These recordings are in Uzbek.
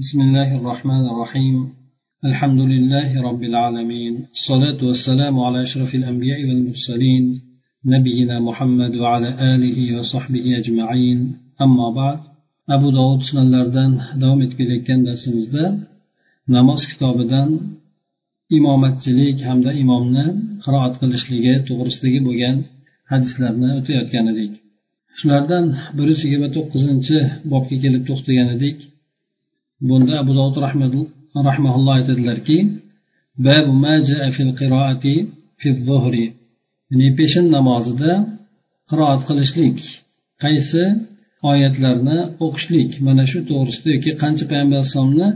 بسم الله الرحمن الرحيم الحمد لله رب العالمين الصلاة والسلام على أشرف الأنبياء والمرسلين نبينا محمد وعلى آله وصحبه أجمعين أما بعد أبو داود sunanlardan davom etib kelayotgan darsimizda namoz kitobidan imomatchilik hamda imomni qiroat qilishligi to'g'risidagi bo'lgan hadislarni o'tayotgan edik shulardan bir yuz yigirma to'qqizinchi bobga kelib to'xtagan edik bunda abu dovud rahmaulloh aytadilarki ya'ni peshin namozida qiroat qilishlik qaysi oyatlarni o'qishlik mana shu to'g'risida yoki qancha payg'ambar alayhisalomni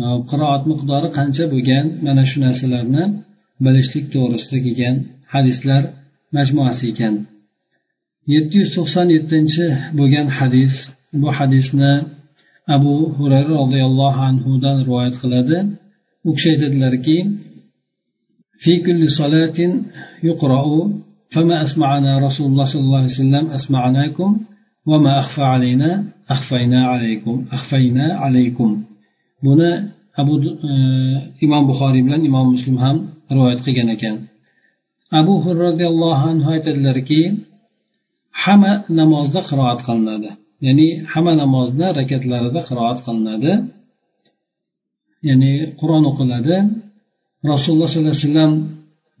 uh, qiroat miqdori qancha bo'lgan mana shu narsalarni bilishlik to'g'risida kelgan hadislar majmuasi ekan. Yetti yuz to'qson yettinchi bo'lgan hadis bu hadisni abu hurayra roziyallohu anhudan rivoyat qiladi u kishi aytadilarki في كل صلاة يقرأ فما أسمعنا رسول الله صلى الله عليه وسلم أسمعناكم وما أخفى علينا أخفينا عليكم أخفينا عليكم buni abu imom buxoriy bilan imom muslim ham rivoyat qilgan ekan abu hurra roziyallohu anhu aytadilarki hamma namozda qiroat qilinadi Ya'ni hamma namozni rakatlarida qiroat qilinadi. Ya'ni qur'on o'qiladi. Rasululloh sollallohu alayhi vasallam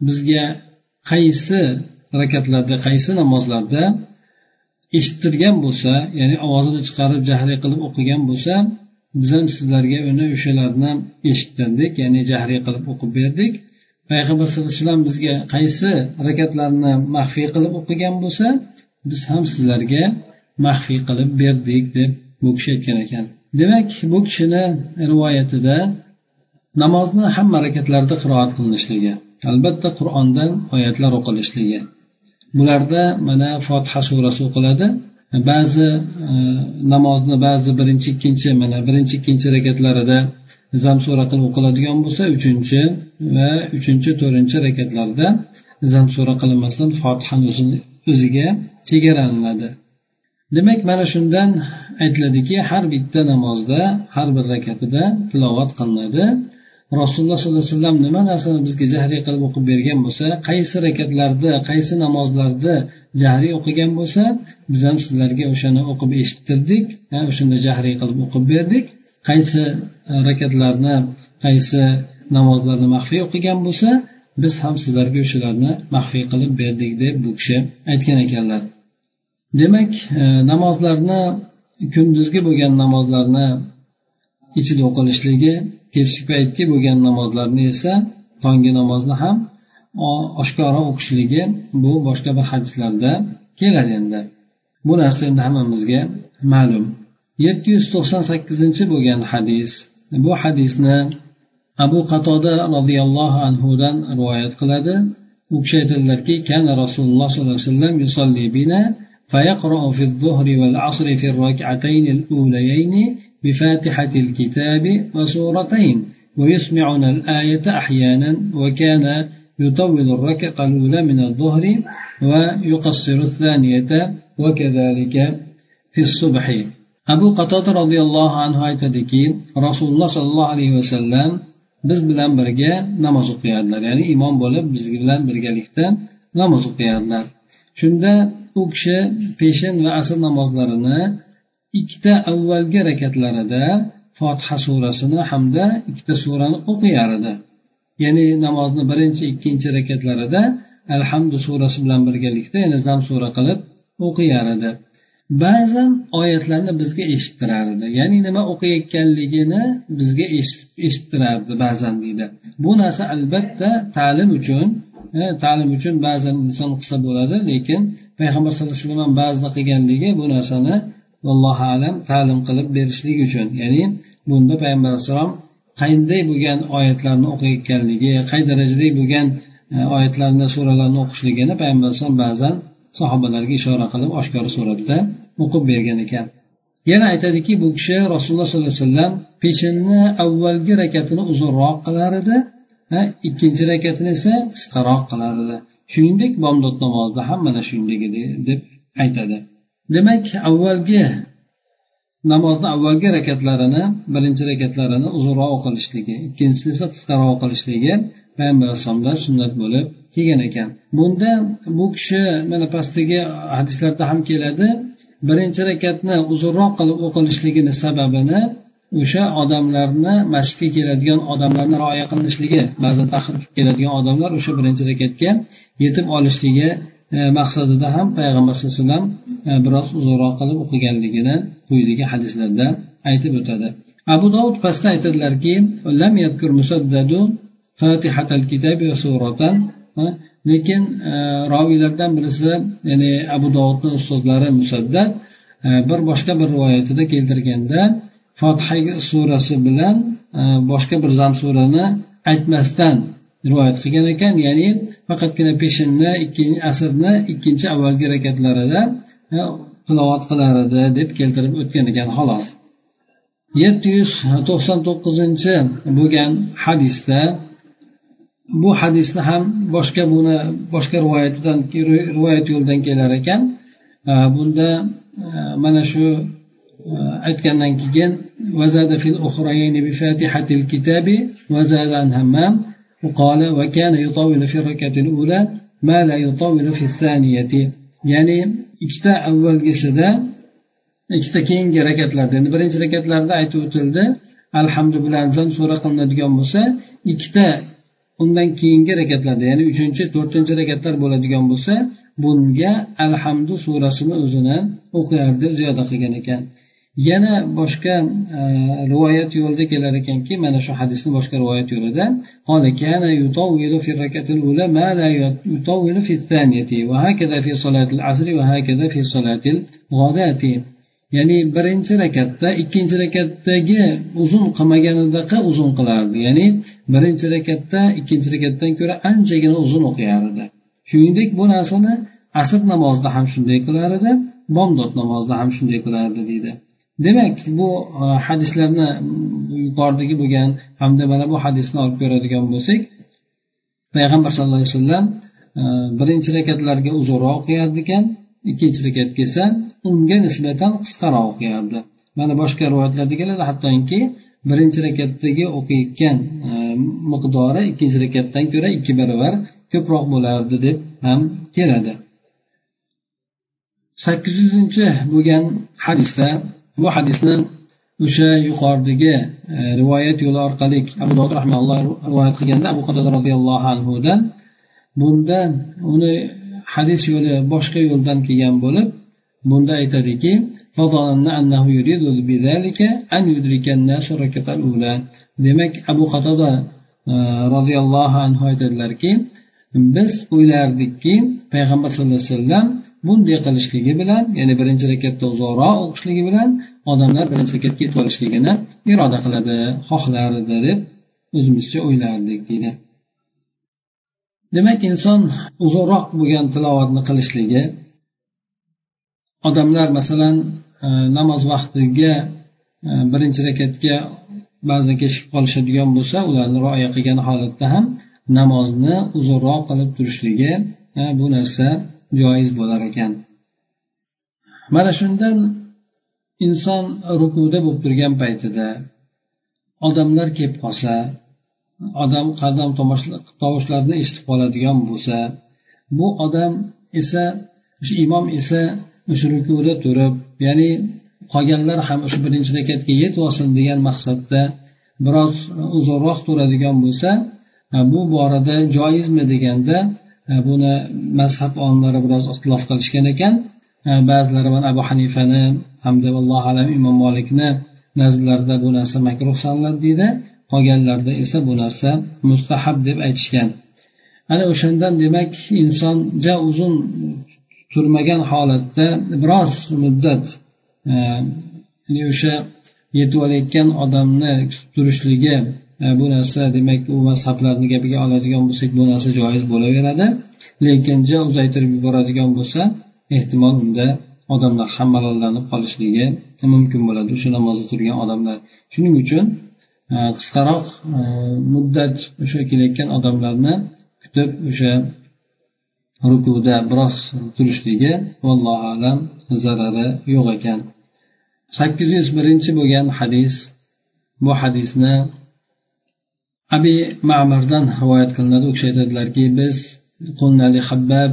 bizga qaysi rakatlarda qaysi namozlarda eshittirgan bo'lsa ya'ni ovozini chiqarib jahriy qilib o'qigan bo'lsa biz ham sizlarga uni o'shalarni eshittirdik ya'ni jahriy qilib o'qib berdik. Payg'ambar sallallohu alayhi vasallam bizga qaysi rakatlarni maxfiy qilib o'qigan bo'lsa biz ham sizlarga maxfiy qilib berdik deb bu kishi aytgan ekan. Demak bu kishini rivoyatida namozni hamma harakatlarida qiroat qilinishligi albatta qur'ondan oyatlar o'qilishligi. Bularda mana fotiha surasi o'qiladi. Ba'zi e, namozni ba'zi birinchi ikkinchi mana birinchi ikkinchi rakatlarida zam surati o'qiladigan bo'lsa uchinchi va uchinchi to'rtinchi rakatlarda zam sura qilinmasdan fotihani o'ziga chegaralanadi. Demak mana shundan aytiladiki har bitta namozda har bir rakatida tilovat qilinadi. Rasululloh sollallohu alayhi vasallam nima narsani bizga jahriy qilib o'qib bergan bo'lsa qaysi rakatlarda qaysi namozlarda jahriy o'qigan bo'lsa biz ham sizlarga o'shani o'qib eshittirdik o'shanda jahriy qilib o'qib berdik. Qaysi e, rakatlarni qaysi namozlarni maxfiy o'qigan bo'lsa biz ham sizlarga o'shalarni maxfiy qilib berdik deb bu kishi aytgan ekanlar. Demak e, namozlarni kunduzgi bo'lgan namozlarni ichida o'qilishligi kechki paytgi bo'lgan namozlarni esa tonggi namozni ham oshkora o'qishligi bu boshqa bir hadislarda keladi endi. Bu narsa endi hammamizga ma'lum. Yetti yuz to'qson sakkizinchi bo'lgan hadis bu hadisni abu qatoda roziyallohu anhudan rivoyat qiladi. U kishi aytadilarki kana rasululloh sollallohu alayhi vasallam yusolli bina فيقرأ في الظهر والعصر في الركعتين الأوليين بفاتحة الكتاب وسورتين ويسمعنا الآية أحيانا وكان يطول الركعة الأولى من الظهر ويقصر الثانية وكذلك في الصبح. أبو قتادة رضي الله عنه aytadiki rasululloh sollallohu alayhi vasallam biz bilan birga namoz o'qiyardilar ya'ni imom bo'lib biz bilan birgalikda namoz o'qiyardilar shunda u kishi peshin va asr namozlarini ikkita avvalgi rakatlarida fotiha surasini hamda ikkita surani o'qiyar edi. Ya'ni namozni birinchi ikkinchi rakatlarida alhamdu surasi bilan birgalikda yana zam sura qilib o'qiyar edi. Ba'zan oyatlarni bizga eshittirar edi. Ya'ni nima o'qiyotganligini bizga eshittirardi ba'zan deydi. Bu narsa albatta ta'lim uchun e, ta'lim uchun ba'zan inson qilsa bo'ladi lekin payg'ambar sallallohu alayhi vasallam ba'zida qilganligi bu narsani allohu alam ta'lim qilib berishlik uchun. Ya'ni bunda payg'ambar alayhissalom qanday bo'lgan oyatlarni o'qiyotganligi qay darajada bo'lgan e, oyatlarni suralarni o'qishligini payg'ambar alayhisalom ba'zan sahobalarga ishora qilib oshkora suratda o'qib bergan ekan. Yana aytadiki bu kishi rasululloh sollallohu alayhi vasallam peshinni avvalgi rakatini uzunroq qilar edi ikkinchi rakatini esa qisqaroq qilar edi. Shuningdek bomdod namozida ham mana shunday deb aytadi. Demak avvalgi namozni avvalgi rakatlarini birinchi rakatlarini uzunroq o'qilishligi ikkinchisi esa qisqaroq o'qilishligi payg'ambar alayhissalomdan sunnat bo'lib kelgan ekan. Bunda bu kishi mana pastdagi hadislarda ham keladi. Birinchi rakatni uzunroq qilib o'qilishligini sababini o'sha odamlarni masjidga keladigan odamlarni rioya qilinishligi ba'zan taxir keladigan odamlar o'sha birinchi rakatga yetib olishligi e, maqsadida ham payg'ambar sallallohu alayhi vasallam e, biroz uzunroq qilib o'qiganligini quyidagi hadislarda aytib o'tadi. Abu dovud pastda aytadilarki e, lekin roviylardan birisi ya'ni abu dovudni ustozlari musaddad bir boshqa bir rivoyatida keltirganda fotiha surasi bilan e, boshqa bir zam surani aytmasdan rivoyat qilgan ekan. Ya'ni faqatgina peshinni ikkinchi asrni ikkinchi avvalgi rakatlarida e, tilovat qilar edi deb keltirib o'tgan ekan xolos. Yetti yuz to'qson to'qqizinchi bo'lgan hadisda bu hadisni ham boshqa buni boshqa rivoyatidan rivoyat yo'lidan kelar ekan. E, bunda mana shu aytgandan keyin وزاد في الأخرين بفاتحة الكتاب وزاد عن همام وقال وكان يطول في الركعة الأولى ما لا يطول في الثانية يعني ikkita avvalgisida ikkita keyingi rakatlarda endi birinchi rakatlarda aytib o'tildi alhamdu bilan zam sura qilinadigan bo'lsa ikkita undan keyingi rakatlarda ya'ni uchinchi to'rtinchi rakatlar bo'ladigan bo'lsa bunga alhamdu surasini o'zini o'qiyar deb ziyoda qilgan ekan yana boshqa e, rivoyat yo'lida kelar ekanki mana shu hadisni boshqa rivoyat yo'lida la fi thaniyati va fi va fi ya'ni birinchi rakatda ikkinchi rakatdagi uzun qilmaganidaqa uzun qilardi. Ya'ni birinchi rakatda ikkinchi rakatdan ko'ra anchagina uzun o'qiyar edi shuningdek bu narsani asr namozida ham shunday qilar edi bomdod namozida ham shunday qilardi deydi. Demak bu e, hadislarni yuqoridagi bo'lgan hamda mana bu hadisni olib ko'radigan bo'lsak payg'ambar sallallohu alayhi vasallam e, birinchi rakatlarga uzunroq o'qiyardi ekan ikkinchi rakatga esa unga nisbatan qisqaroq o'qiyardi mana boshqa rivoyatlarda keladi hattoki birinchi rakatdagi o'qiyotgan e, miqdori ikkinchi rakatdan ko'ra ikki barobar ko'proq bo'lardi deb ham keladi. Sakkiz yuzinchi bo'lgan hadisda bu hadisni o'sha yuqoridagi e, rivoyat yo'li orqali abu dovud rahmaulloh rivoyat qilganda abu qadada roziyallohu anhudan bunda uni hadis yo'li boshqa yo'ldan kelgan bo'lib bunda aytadiki demak abu qatada e, roziyallohu anhu aytadilarki biz o'ylardikki payg'ambar sallallohu alayhi vasallam bunday qilishligi bilan ya'ni birinchi rakatda uzoqroq o'qishligi bilan odamlar birinchi rakatga yetib olishligini iroda qiladi xohlardi deb o'zimizcha o'ylardik deydi. Demak inson uzoqroq bo'lgan tilovatni qilishligi odamlar masalan e, namoz vaqtiga e, birinchi rakatga ba'zan kechikib qolishadigan bo'lsa ularni rioya qilgan holatda ham namozni uzunroq qilib turishligi e, bu narsa joiz bo'lar ekan. Mana shundan inson rukuda bo'lib turgan paytida odamlar kelib qolsa odam qadam tovushlarni eshitib qoladigan bo'lsa bu odam esa o'sha imom esa o'sha rukuda turib ya'ni qolganlar ham o'sha birinchi rakatga yetib olsin degan maqsadda biroz uzunroq turadigan bo'lsa bu borada joizmi deganda E, buni mazhab olimlari biroz ixtilof qilishgan ekan. E, ba'zilari mana abu hanifani hamda allohu alam imom molikni nazrlarida bu narsa makruh sanaladi deydi. Qolganlarda esa bu narsa mustahab deb aytishgan. Ana o'shandan demak inson ja uzun turmagan holatda biroz muddat e, ya'ni o'sha yetib olayotgan odamni turishligi E, bu narsa demak u mazhablarni gapiga oladigan bo'lsak bu narsa joiz bo'laveradi. Lekin ja uzaytirib yuboradigan bo'lsa ehtimol unda odamlar ham malollanib qolishligi mumkin bo'ladi. O'sha namozda turgan odamlar. Shuning uchun e, qisqaroq e, muddat o'sha kelayotgan odamlarni kutib o'sha rukuda biroz turishligi vallohu alam zarari yo'q ekan. Sakkiz yuz birinchi bo'lgan hadis bu hadisni abi mamardan rivoyat qilinadi u kishi aytadilarki biz قلنا لخباب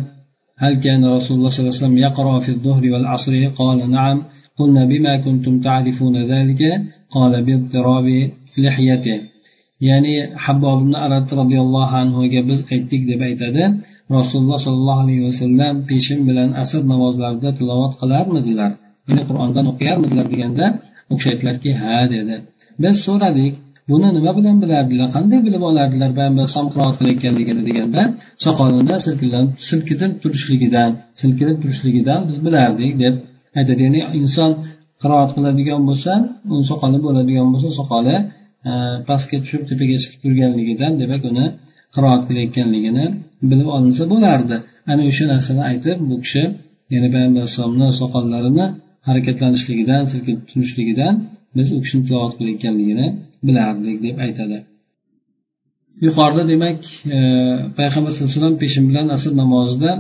هل كان رسول الله صلى الله عليه وسلم يقرأ في الظهر والعصر قال نعم قلنا بما كنتم تعرفون ذلك قال باضطراب لحيته ya'ni habbob ibn arat roziyallohu anhuga biz aytdik deb aytadi rasululloh sollallohu alayhi vasallam peshin bilan asr namozlarida tilovat qilarmidilar ya'ni qur'ondan o'qiyarmidilar deganda u kishi aytdilarki ha dedi biz so'radik buni nima bilan bilardilar qanday bilib olardilar payg'ambar alayhisalom qiroat qilayotganligini deganda soqolini silkitib turishligidan silkinib turishligidan biz bilardik deb aytadi. Ya'ni inson qiroat qiladigan bo'lsa uni soqoli bo'ladigan bo'lsa soqoli e, pastga tushib tepaga chiqib turganligidan demak uni qiroat qilayotganligini bilib olinsa bo'lardi. Ana o'sha narsani aytib bu kishi ya'ni payg'ambar alayhissalomni soqollarini harakatlanishligidan silkinib turishligidan biz u kishini tilovat qilayotganligini bilardik deb aytadi. Yuqorida demak e, payg'ambar sallallohu alayhi vasallam peshin bilan asr namozida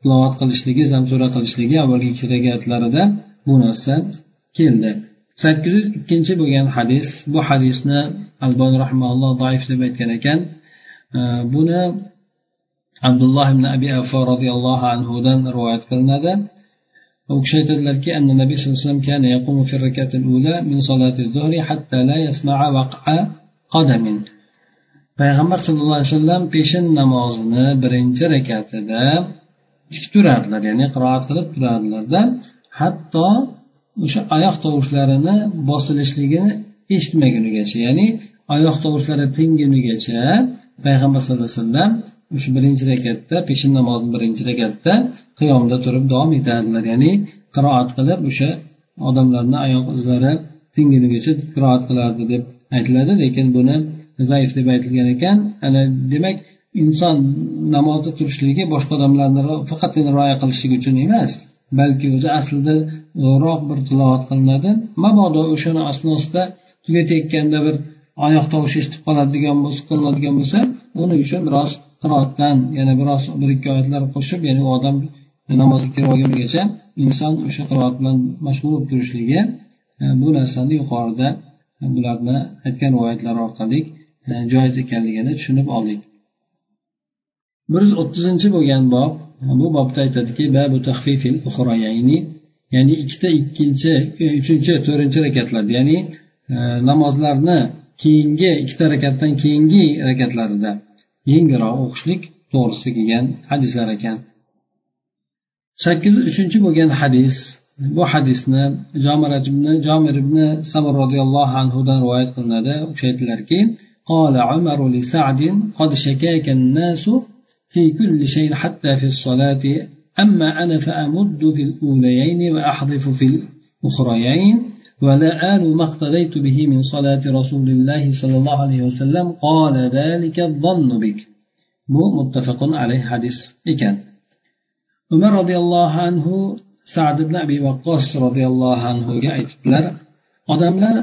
tilovat qilishligi zamsura qilishligi avvalgi ikki rakatlarida bu narsa keldi. Sakkiz yuz ikkinchi bo'lgan hadis bu hadisni albon rahmaulloh doif deb aytgan ekan. E, buni abdulloh ibn abi afo roziyallohu anhudan rivoyat qilinadi. U kishi aytadilarki anna nabiy sallallohu alayhi vasallam kana yaqumu fi rakati ula min salati zuhri hatta la yasma'a waq'a qadamin. Payg'ambar sallallohu alayhi vasallam peshin namozini birinchi rakatida tik turardilar ya'ni qiroat qilib turardilarda hatto o'sha oyoq tovushlarini bosilishligini eshitmagunigacha ya'ni oyoq tovushlari tingunigacha payg'ambar sallallohu alayhi vasallam o'sha birinchi rakatda peshin namozini birinchi rakatda qiyomda turib davom etadilar. Ya'ni qiroat qilib o'sha odamlarni oyoq izlari tingunigacha qiroat qilardi deb aytiladi. Lekin buni zaif deb aytilgan ekan. Ana demak inson namozda turishligi boshqa odamlarni faqatgina rioya qilishligi uchun emas balki o'zi aslida zo'rroq bir tilovat qilinadi. Mabodo o'shani asnosida tugatayotganda bir oyoq tovushi eshitib qoladigan bo'lsa qilinadigan bo'lsa uning uchun biroz qiroatdan yana biroz bir ikki oyatlar qo'shib ya'ni u odam namozga kirib olgungacha inson o'sha qiroat bilan mashg'ul bo'lib turishligi e, bu narsani yuqorida bularni aytgan rivoyatlar orqali e, joiz ekanligini tushunib oldik. bir yuz o'ttizinchi bo'lgan bob bu bobda aytadiki ya'ni ikkita ikkinchi e, uchinchi to'rtinchi rakatlarda ya'ni namozlarni keyingi ikkita rakatdan keyingi rakatlarida yengilroq o'qishlik to'g'risida kelgan hadislar ekan sakkiz uchinchi bo'lgan hadis bu hadisni jomir ibn jomir ibn sabr roziyallohu anhudan rivoyat qilinadi u kishi aytdilarki قال عمر لسعد قد شكاك الناس في كل شيء حتى في الصلاة أما أنا فأمد في الأوليين وأحذف في الأخريين ولا آل ما اقتديت به من صلاة رسول الله صلى الله عليه وسلم قال ذلك الظن بك bu muttafaqun alayh hadis ekan umar roziyallohu anhu sad ibn abi vaqqos roziyallohu anhuga aytibdilar odamlar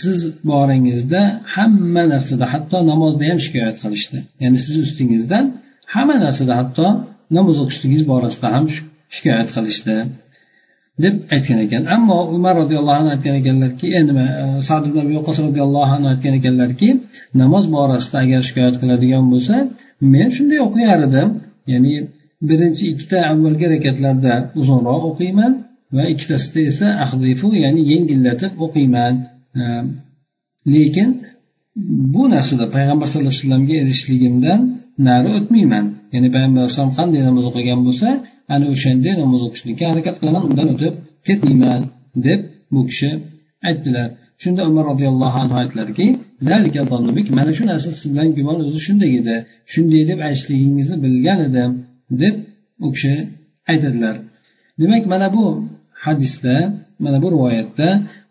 siz boringizda hamma narsada hatto namozda ham shikoyat qilishdi ya'ni sizni ustingizdan hamma narsada hatto namoz o'qishligingiz borasida ham shikoyat qilishdi Deb aytgan ekan. Ammo umar roziyallohu anhu aytgan ekanlarki endi nima e, sad ibn abi vaqqos roziyallohu anhu aytgan ekanlarki namoz borasida agar shikoyat qiladigan bo'lsa men shunday o'qiyar edim ya'ni birinchi ikkita avvalgi harakatlarda uzunroq o'qiyman va ikkitasida esa ahdifu ya'ni yengillatib o'qiyman. E, lekin bu narsada payg'ambar sallallohu alayhi vasallamga erishishligimdan nari o'tmayman. Ya'ni payg'ambar alayhisalom qanday namoz o'qigan bo'lsa ana o'shanday namoz o'qishlikka harakat qilaman undan o'tib ketmayman deb bu kishi aytdilar. Shunda umar roziyallohu anhu aytdilarki mana shu narsa siz bilan gumon o'zi shunday edi shunday deb aytishligingizni bilgan edim deb u kishi aytadilar. Demak mana bu hadisda mana bu rivoyatda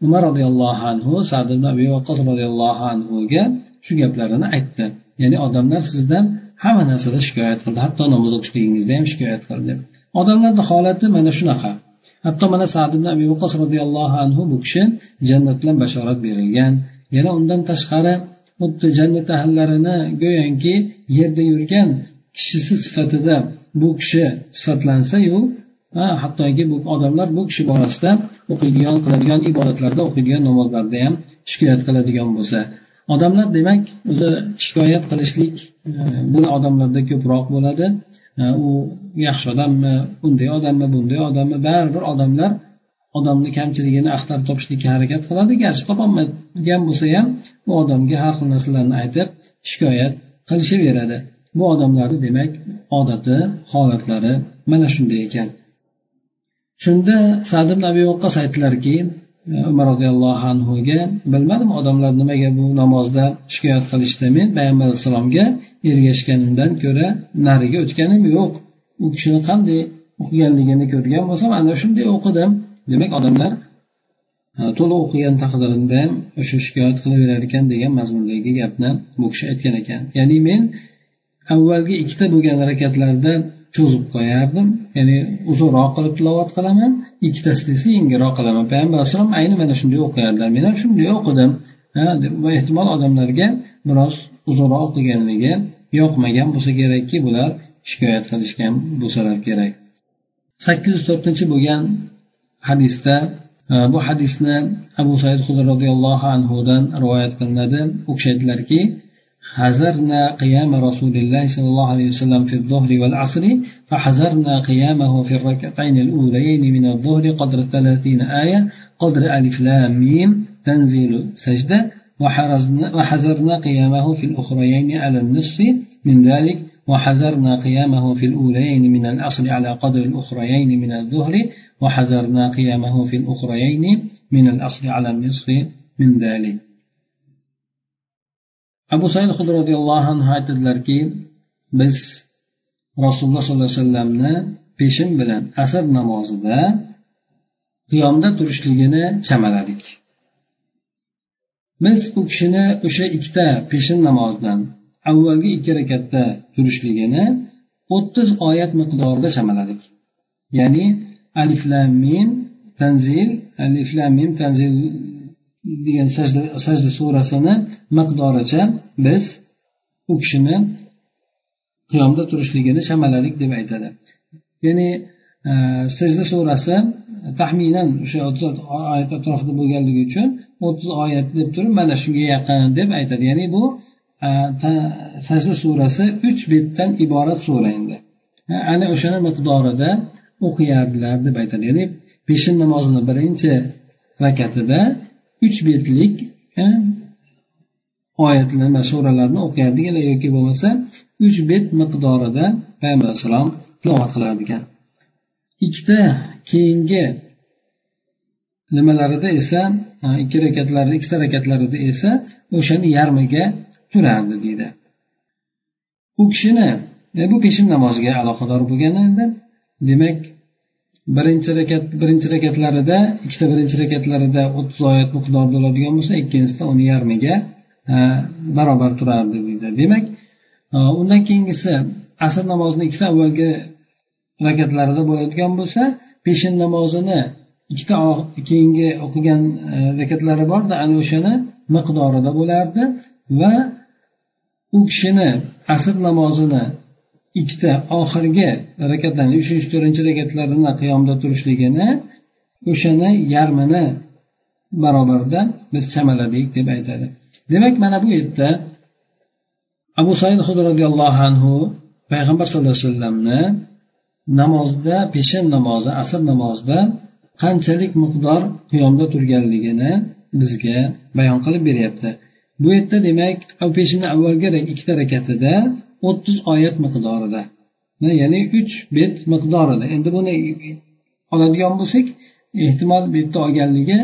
umar roziyallohu anhu sad ibn abi vaqqos roziyallohu anhuga shu gaplarini aytdi. Ya'ni odamlar sizdan hamma narsada shikoyat qildi hatto namoz o'qishligingizda ham shikoyat qildi. Odamlarni holati mana shunaqa. Hatto mana sad ibn abi vaqos roziyallohu anhu bu kishi jannat bilan bashorat berilgan. Yana undan tashqari xuddi jannat ahllarini go'yoki yerda yurgan kishisi sifatida bu kishi sifatlansayu hattoki bu odamlar bu kishi borasida o'qiydigan qiladigan ibodatlarda o'qiydigan namozlarda ham shikoyat qiladigan bo'lsa. Odamlar demak o'zi shikoyat qilishlik buni odamlarda ko'proq bo'ladi. U yaxshi odammi bunday odammi bunday odammi? Baribir odamlar odamni kamchiligini axtarib topishlikka harakat qiladi. Garchi topolmagan bo'lsa ham u odamga har xil narsalarni aytib shikoyat qilishaveradi. Bu odamlarni demak odati holatlari mana shunday ekan. Shunda sad ibn abi vaqqos aytdilarki e, umar roziyallohu anhuga bilmadim odamlar nimaga bu namozda shikoyat qilishdi. Men payg'ambar alayhissalomga ergashganimdan ko'ra nariga o'tganim yo'q. U kishini qanday o'qiganligini ko'rgan bo'lsam ana shunday o'qidim. Demak odamlar to'liq o'qigan taqdirida ham o'sha shikoyat qilaverar ekan degan mazmundagi gapni bu kishi aytgan ekan. Ya'ni men avvalgi ikkita bo'lgan harakatlarda cho'zib qo'yardim. Ya'ni uzunroq qilib tilovat qilaman ikkitasida esa yengilroq qilaman. Payg'ambar alayhisalom ayni mana shunday o'qiyardilar men ham shunday o'qidim. Va ehtimol odamlarga biroz uzunroq o'qiganligi yoqmagan bo'lsa kerakki bular shikoyat qilishgan bo'lsalar kerak sakkiz yuz to'rtinchi bo'lgan hadisda e, bu hadisni abu said hudr roziyallohu anhudan rivoyat qilinadi u kishi aytdilarki حذرنا قيام رسول الله صلى الله عليه وسلم في الظهر والعصر فحذرنا قيامه في الركعتين الأولين من الظهر قدر ثلاثين آية قدر ألف لام ميم تنزيل سجدة وحذرنا قيامه في الأخريين على النصف من ذلك وحذرنا قيامه في الأولين من الأصل على قدر الأخريين من الظهر وحذرنا قيامه في الأخريين من الأصل على النصف من ذلك abu said hud roziyallohu anhu aytadilarki biz rasululloh sollallohu alayhi vasallamni peshin bilan asr namozida qiyomda turishligini chamaladik biz u kishini o'sha ikkita peshin namozidan avvalgi ikki rakatda turishligini o'ttiz oyat miqdorida chamaladik ya'ni alif lam mim tanzil alif lam mim tanzil degan sajda sajda surasini miqdoricha biz u kishini qiyomda turishligini chamaladik deb aytadi. Ya'ni e, sajda surasi taxminan o'sha o'ttiz oyat atrofida bo'lganligi uchun o'ttiz oyat deb turib mana shunga yaqin deb aytadi. Ya'ni bu e, sajda surasi uch betdan iborat sura endi. E, ana o'shani miqdorida o'qiyardilar deb aytadi. Ya'ni peshin namozini birinchi rakatida uch betlik e, oyatlar va suralarni o'qiyardilar yoki bo'lmasa uch bet miqdorida payg'ambar alayhissalom tilovat qilar ekan ikkita keyingi nimalarida esa ikki rakatlar ikkita rakatlarida esa o'shani yarmiga turardi deydi. U kishini e, bu peshin namoziga aloqador bo'lgan endi demak birinchi rakat birinchi rakatlarida ikkita birinchi rakatlarida o'ttiz oyat miqdor bo'ladigan bo'lsa ikkinchisida uni yarmiga barobar turardi deydi. Demak undan keyingisi asr namozini ikkita avvalgi rakatlarida bo'ladigan bo'lsa peshin namozini ikkita keyingi o'qigan e, rakatlari borda ana o'shani miqdorida bo'lardi va u kishini asr namozini ikkita oxirgi rakatlarni uchinchi to'rtinchi rakatlarini qiyomda turishligini o'shani yarmini barobarida biz chamaladik deb aytadi. Demak mana bu yerda abu said hud roziyallohu anhu payg'ambar sallallohu alayhi vasallamni namozda peshin namozi asr namozida qanchalik miqdor qiyomda turganligini bizga bayon qilib beryapti. Bu yerda demak peshinni avvalgi ikkita rakatida o'ttiz oyat miqdorida. Ya'ni uch bet miqdorida. Endi buni oladigan bo'lsak ehtimol bu yerda olganligi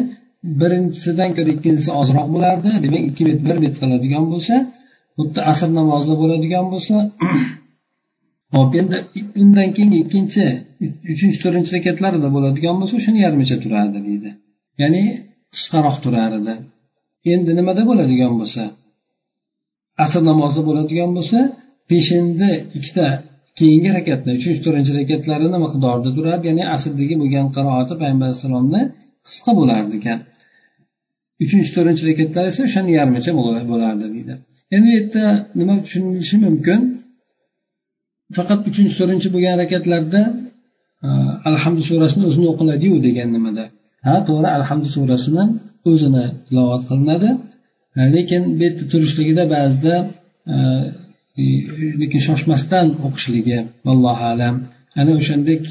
birinchisidan ko'ra ikkinchisi ozroq bo'lardi. Demak ikki bet bir bet qiladigan bo'lsa xuddi asr namozida bo'ladigan bo'lsa hop endi undan keyingi ikkinchi uchinchi to'rtinchi rakatlarida bo'ladigan bo'lsa o'shani yarmicha turardi deydi. Ya'ni qisqaroq turar edi endi nimada bo'ladigan bo'lsa? Asr namozida bo'ladigan bo'lsa peshinda ikkita keyingi rakatni uchinchi to'rtinchi rakatlarini miqdorida turardi. Ya'ni asrdagi bo'lgan qiroati payg'ambar alayhissalomni qisqa bo'lardi ekan. Uchinchi to'rtinchi rakatlar esa o'shani yarmicha bo'lardi deydi. Endi bu yerda nima tushunilishi mumkin? Faqat uchinchi to'rtinchi bo'lgan rakatlarda alhamdu surasini o'zini o'qiladiyu degan nimada. Ha to'g'ri alhamdu surasini o'zini tilovat qilinadi. Lekin bu yerda turishligida ba'zida e, lekin shoshmasdan o'qishligi vallohu alam. Ana o'shandek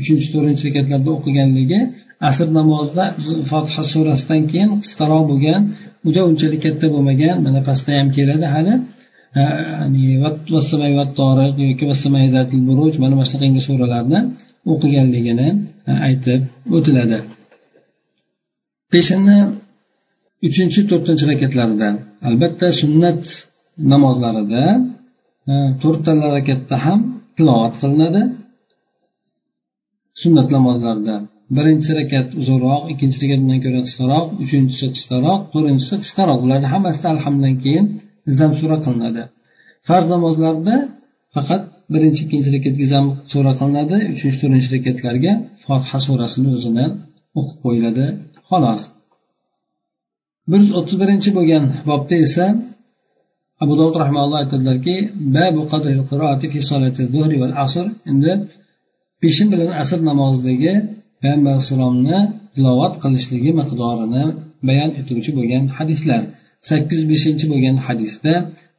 uchinchi to'rtinchi rekatlarda o'qiganligi asr namozida fotiha surasidan keyin qisqaroq bo'lgan juda unchalik katta bo'lmagan mana pastda ham keladi hali. Buruj mana mana shunaqangi suralarni o'qiganligini aytib o'tiladi. Peshinni uchinchi to'rtinchi rakatlarida albatta sunnat namozlarida to'rtta rakatda ham tilovat qilinadi. Sunnat namozlarida birinchi rakat uzunroq ikkinchi rakat undan ko'ra qisqaroq uchinchisi qisqaroq to'rtinchisi qisqaroq. Bularni hammasida alhamdan keyin zamsura qilinadi. Farz namozlarda faqat birinchi ikkinchi rakatga zam sura qilinadi uchinchi to'rtinchi rakatlarga fotiha surasini o'zini o'qib qo'yiladi. Xolos. bir yuz o'ttiz birinchi bo'lgan bobda esa abu dovud rahmanalloh aytadilarki endi peshin bilan asr namozidagi payg'ambar alayhissalomni tilovat qilishligi miqdorini bayon etuvchi bo'lgan hadislar. sakkiz yuz beshinchi bo'lgan hadisda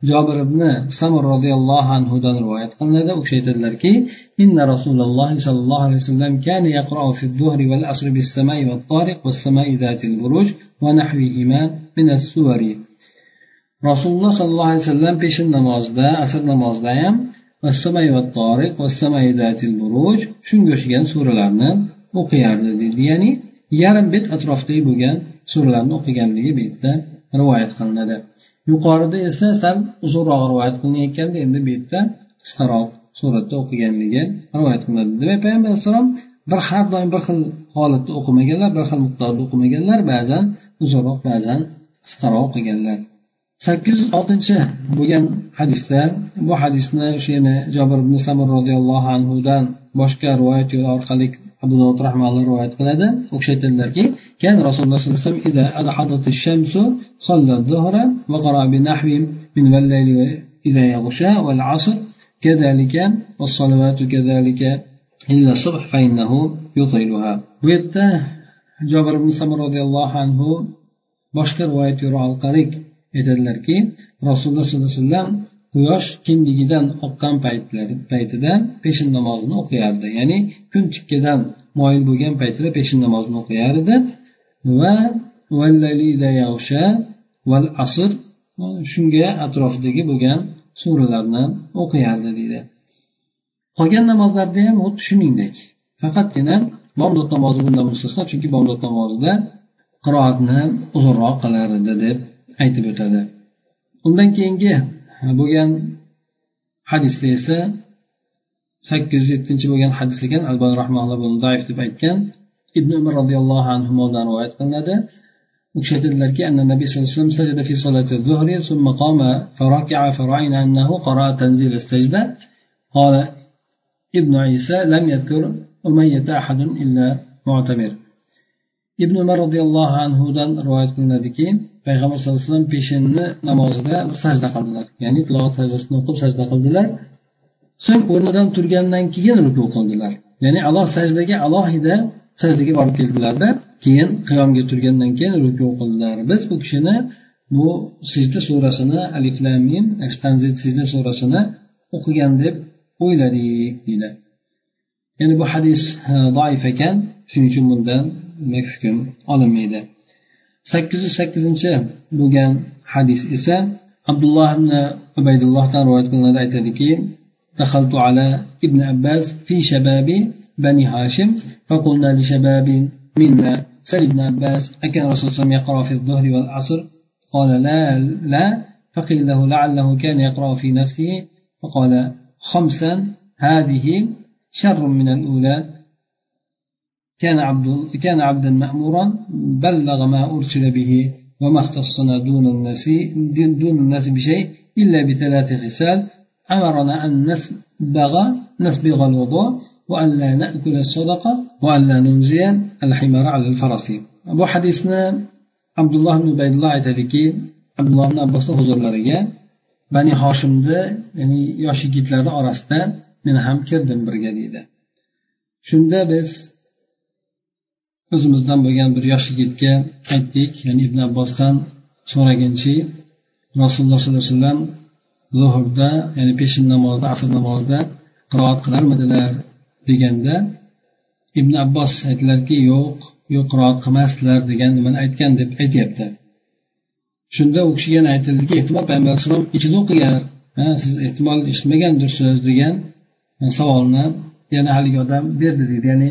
jobir ibn samur roziyallohu anhudan rivoyat qilinadi. U kishi aytadilarki inna rasululloh sollallohu alayhi vasallam fi samai samai buruj va nahvi iman min as-suwari. Rasululloh sollallohu alayhi vasallam peshin namozida asr namozida ham va buruj shunga o'xshagan suralarni o'qiyardi deydi ya'ni yarim bet atrofidagi bo'lgan suralarni o'qiganligi bu yerda rivoyat qilinadi. Yuqorida esa sal uzunroq rivoyat qilinayotganda endi bu yerda qisqaroq suratda o'qiganligi rivoyat qilinadi. Demak payg'ambar alayhissalom bir har doim bir xil holatda o'qimaganlar bir xil miqdorda o'qimaganlar ba'zan uzunroq ba'zan qisqaroq o'qiganlar sakkiz yuz oltinchi bo'lgan hadisda bu hadisni o'sha yana jobir ibn samir roziyallohu anhudan boshqa rivoyat yo'li orqali abu dovud rahmalloh rivoyat qiladi u kishi aytadilarki كان رسول الله صلى الله عليه وسلم إذا أضحضت الشمس صلى الظهر وقرأ بنحو من والليل إذا يغشى والعصر كذلك والصلوات كذلك إلا الصبح فإنه يطيلها ويتا جابر بن سمر رضي الله عنه boshqa rivoyat yo'li orqali aytadilarki rasululloh sollallohu alayhi vasallam quyosh kindigidan oqqan paytida peshin namozini o'qiyardi. Ya'ni kun tikkadan moyil bo'lgan paytida peshin namozini o'qiyar edi va asr shunga atrofidagi bo'lgan suralarni o'qiyardi deydi. Qolgan namozlarda ham xuddi shuningdek. Faqatgina bomdod namozi bundan mustasno chunki bomdod namozida qiroatni uzunroq qilar edi deb aytib o'tadi. Undan keyingi bo'lgan hadisda esa sakkiz yuz yettinchi bo'lgan hadis ekan albani rahmanalloh buni deb aytgan ibn umar roziyallohu anhudan rivoyat qilinadi. U kishi aytadilarki anna nabiy sallallohu alayhi vasallam sajada fi solati zuhri summa qama faraka'a fara'ina annahu qara'a tanzil as-sajda. Qala ibn isa lam yadhkur umayyata ahadun illa mu'tamir. Ibn umar roziyallohu anhudan rivoyat qilinadiki payg'ambar sallallohu alayhi vasallam peshinni namozida sajda qildilar. Ya'ni tilovat sajdasini o'qib sajda qildilar. So'ng o'rnidan turgandan keyin ruku qildilar. Ya'ni alloh sajdaga alohida sajdaga borib keldilarda keyin qiyomga turgandan keyin ruku qildilar. Biz bu kishini bu sijda surasini alif lamim sijda surasini o'qigan deb o'yladik deydi. Ya'ni bu hadis doif ekan. Shuning uchun bundan hukm olinmaydi. Sakkiz yuz sakkizinchi bo'lgan hadis esa abdulloh ibn ubaydullohdan rivoyat qilinadi. Aytadiki دخلت على ابن عباس في شباب بني هاشم فقلنا لشباب منا سل ابن عباس أكان صلى الله يقرأ في الظهر والعصر قال لا لا فقيل له لعله كان يقرأ في نفسه فقال خمسا هذه شر من الأولى كان عبد كان عبدا مأمورا بلغ ما أرسل به وما اختصنا دون الناس دون الناس بشيء إلا بثلاث غسال. أمرنا أن نسبغ نسبغ الوضوء وأن لا نأكل الصدقة وأن لا ننزي الحمار على الفرس. أبو حديثنا عبد الله بن بيد الله تركي عبد الله بن عباس حضور لرجع بني هاشم ده يعني يعشق يتلاذ أرستان من هم كردن برجليده شنده بس o'zimizdan bo'lgan bir yosh yigitga aytdik ya'ni ibn abbosdan so'raginchi rasululloh sollallohu alayhi vasallam zuhurda ya'ni peshin namozida asr namozida qiroat qilarmidilar deganda ibn abbos aytdilarki yo'q yo'q qiroat qilmasdilar degan nimani aytgan deb aytyapti. Shunda u kishiga yana aytildiki ehtimol payg'ambar alayhissalom ichida o'qigan siz ehtimol eshitmagandirsiz degan savolni yana haligi odam berdi deydi ya'ni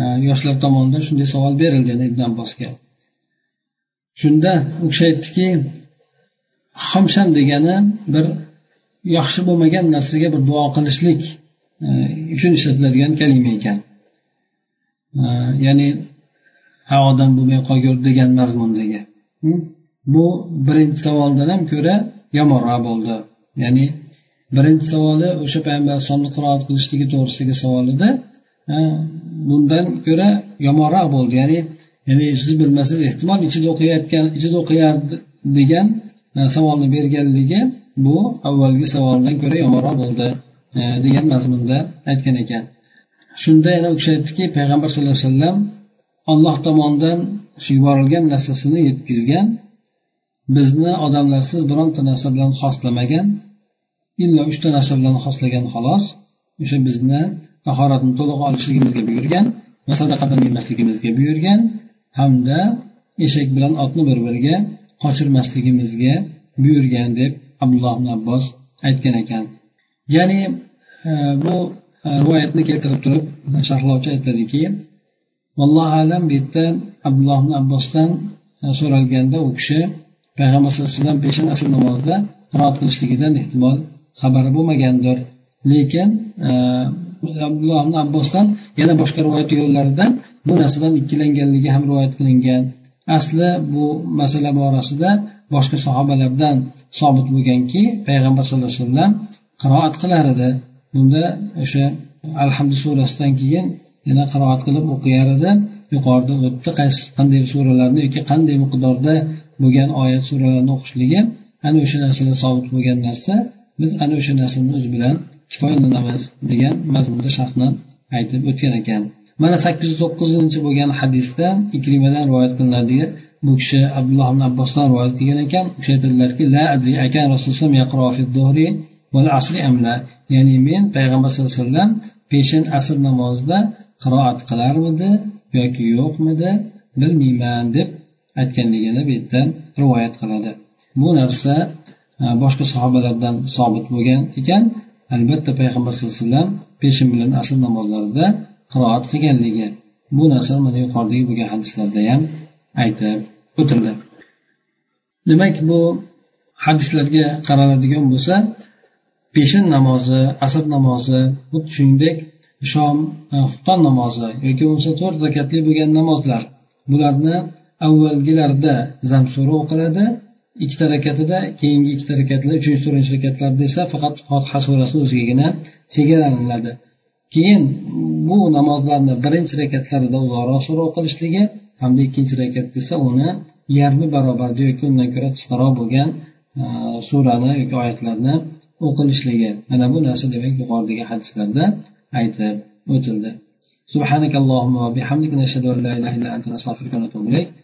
Э, yoshlar tomonidan shunday savol berildi ibn abbosga shunda u kishi aytdiki xomshan degani bir yaxshi bo'lmagan narsaga bir duo qilishlik e, uchun ishlatiladigan kalima ekan. E, ya'ni ha odam bo'lmay qolgur degan mazmundagi. Hm? Bu birinchi savoldan ham ko'ra yomonroq bo'ldi. Ya'ni birinchi savoli o'sha payg'ambar alayhisalomni qiroat qilishligi to'g'risidagi savol edi bundan ko'ra yomonroq bo'ldi. Ya'ni ya'ni siz bilmasangiz ehtimol ichida o'qiyotgan ichida o'qiyardi degan e, savolni berganligi bu avvalgi savoldan ko'ra yomonroq bo'ldi e, degan mazmunda aytgan ekan. Shunda yana u kishi aytdiki payg'ambar sallallohu alayhi vasallam olloh tomonidan yuborilgan narsasini yetkazgan bizni odamlarsiz bironta narsa bilan xoslamagan illo uchta narsa bilan xoslagan xolos o'sha bizni tahoratni to'liq olishligimizga buyurgan va sadaqadan yemasligimizga buyurgan hamda eshak bilan otni bir biriga qochirmasligimizga buyurgan deb abdulloh ibn abbos aytgan ekan. Ya'ni e, bu e, rivoyatni keltirib turib sharhlovchi aytadiki vallohu alam bu yerda abdulloh ibn abbosdan e, so'ralganda u kishi payg'ambar sallallohu alayhi vasallam peshin asr namozida qiroat qilishligidan ehtimol xabari bo'lmagandir. Lekin e, ibn abbosdan yana boshqa rivoyat yo'llaridan bu narsadan ikkilanganligi ham rivoyat qilingan. Asli bu masala borasida boshqa sahobalardan sobit bo'lganki payg'ambar sallallohu alayhi vasallam qiroat qilar edi. Bunda o'sha alhamdu surasidan keyin yana qiroat qilib o'qiyar edi. Yuqorida o'tdi qaysi qanday suralarni yoki qanday miqdorda bo'lgan oyat suralarni o'qishligi. Ana o'sha narsalar sobit bo'lgan narsa. Biz ana o'sha narsani o'zi bilan kifoyalanamiz degan mazmunda sharhni aytib o'tgan ekan. Mana sakkiz yuz to'qqizinchi bo'lgan hadisda ikrimadan rivoyat qilinadi. Bu kishi abdulloh ibn abbosdan rivoyat qilgan ekan. U kishi aytadilarki la adri akan rasululloh amla ya'ni men payg'ambar sallallohu alayhi vasallam peshin asr namozida qiroat qilarmidi yoki yo'qmidi bilmayman deb aytganligini bu yerda rivoyat qiladi. Bu narsa e, boshqa sahobalardan sobit bo'lgan ekan. Albatta payg'ambar sallallohu alayhi vasallam peshin bilan asr namozlarida qiroat qilganligi bu narsa mana yuqoridagi bo'lgan hadislarda ham aytib o'tildi. Demak bu hadislarga qaraladigan bo'lsa peshin namozi asr namozi xuddi shuningdek shom e, xufton namozi yoki bo'lmasa to'rt rakatli bo'lgan namozlar bularni avvalgilarida zamsura o'qiladi ikkita rakatida keyingi ikkita rakatlar uchinchi to'rtinchi rakatlarda esa faqat fotiha surasini o'zigagina chegaralaniladi keyin bu namozlarni birinchi rakatlarida uzoqroq sura o'qilishligi hamda ikkinchi rakatda esa uni yarmi barobarda yoki undan ko'ra qisqaroq bo'lgan e, surani yoki oyatlarni o'qilishligi mana bu narsa demak yuqoridagi hadislarda aytib o'tildi سبحانك اللهم وبحمدك نشهد ان لا اله الا انت نستغفرك ونتوب اليك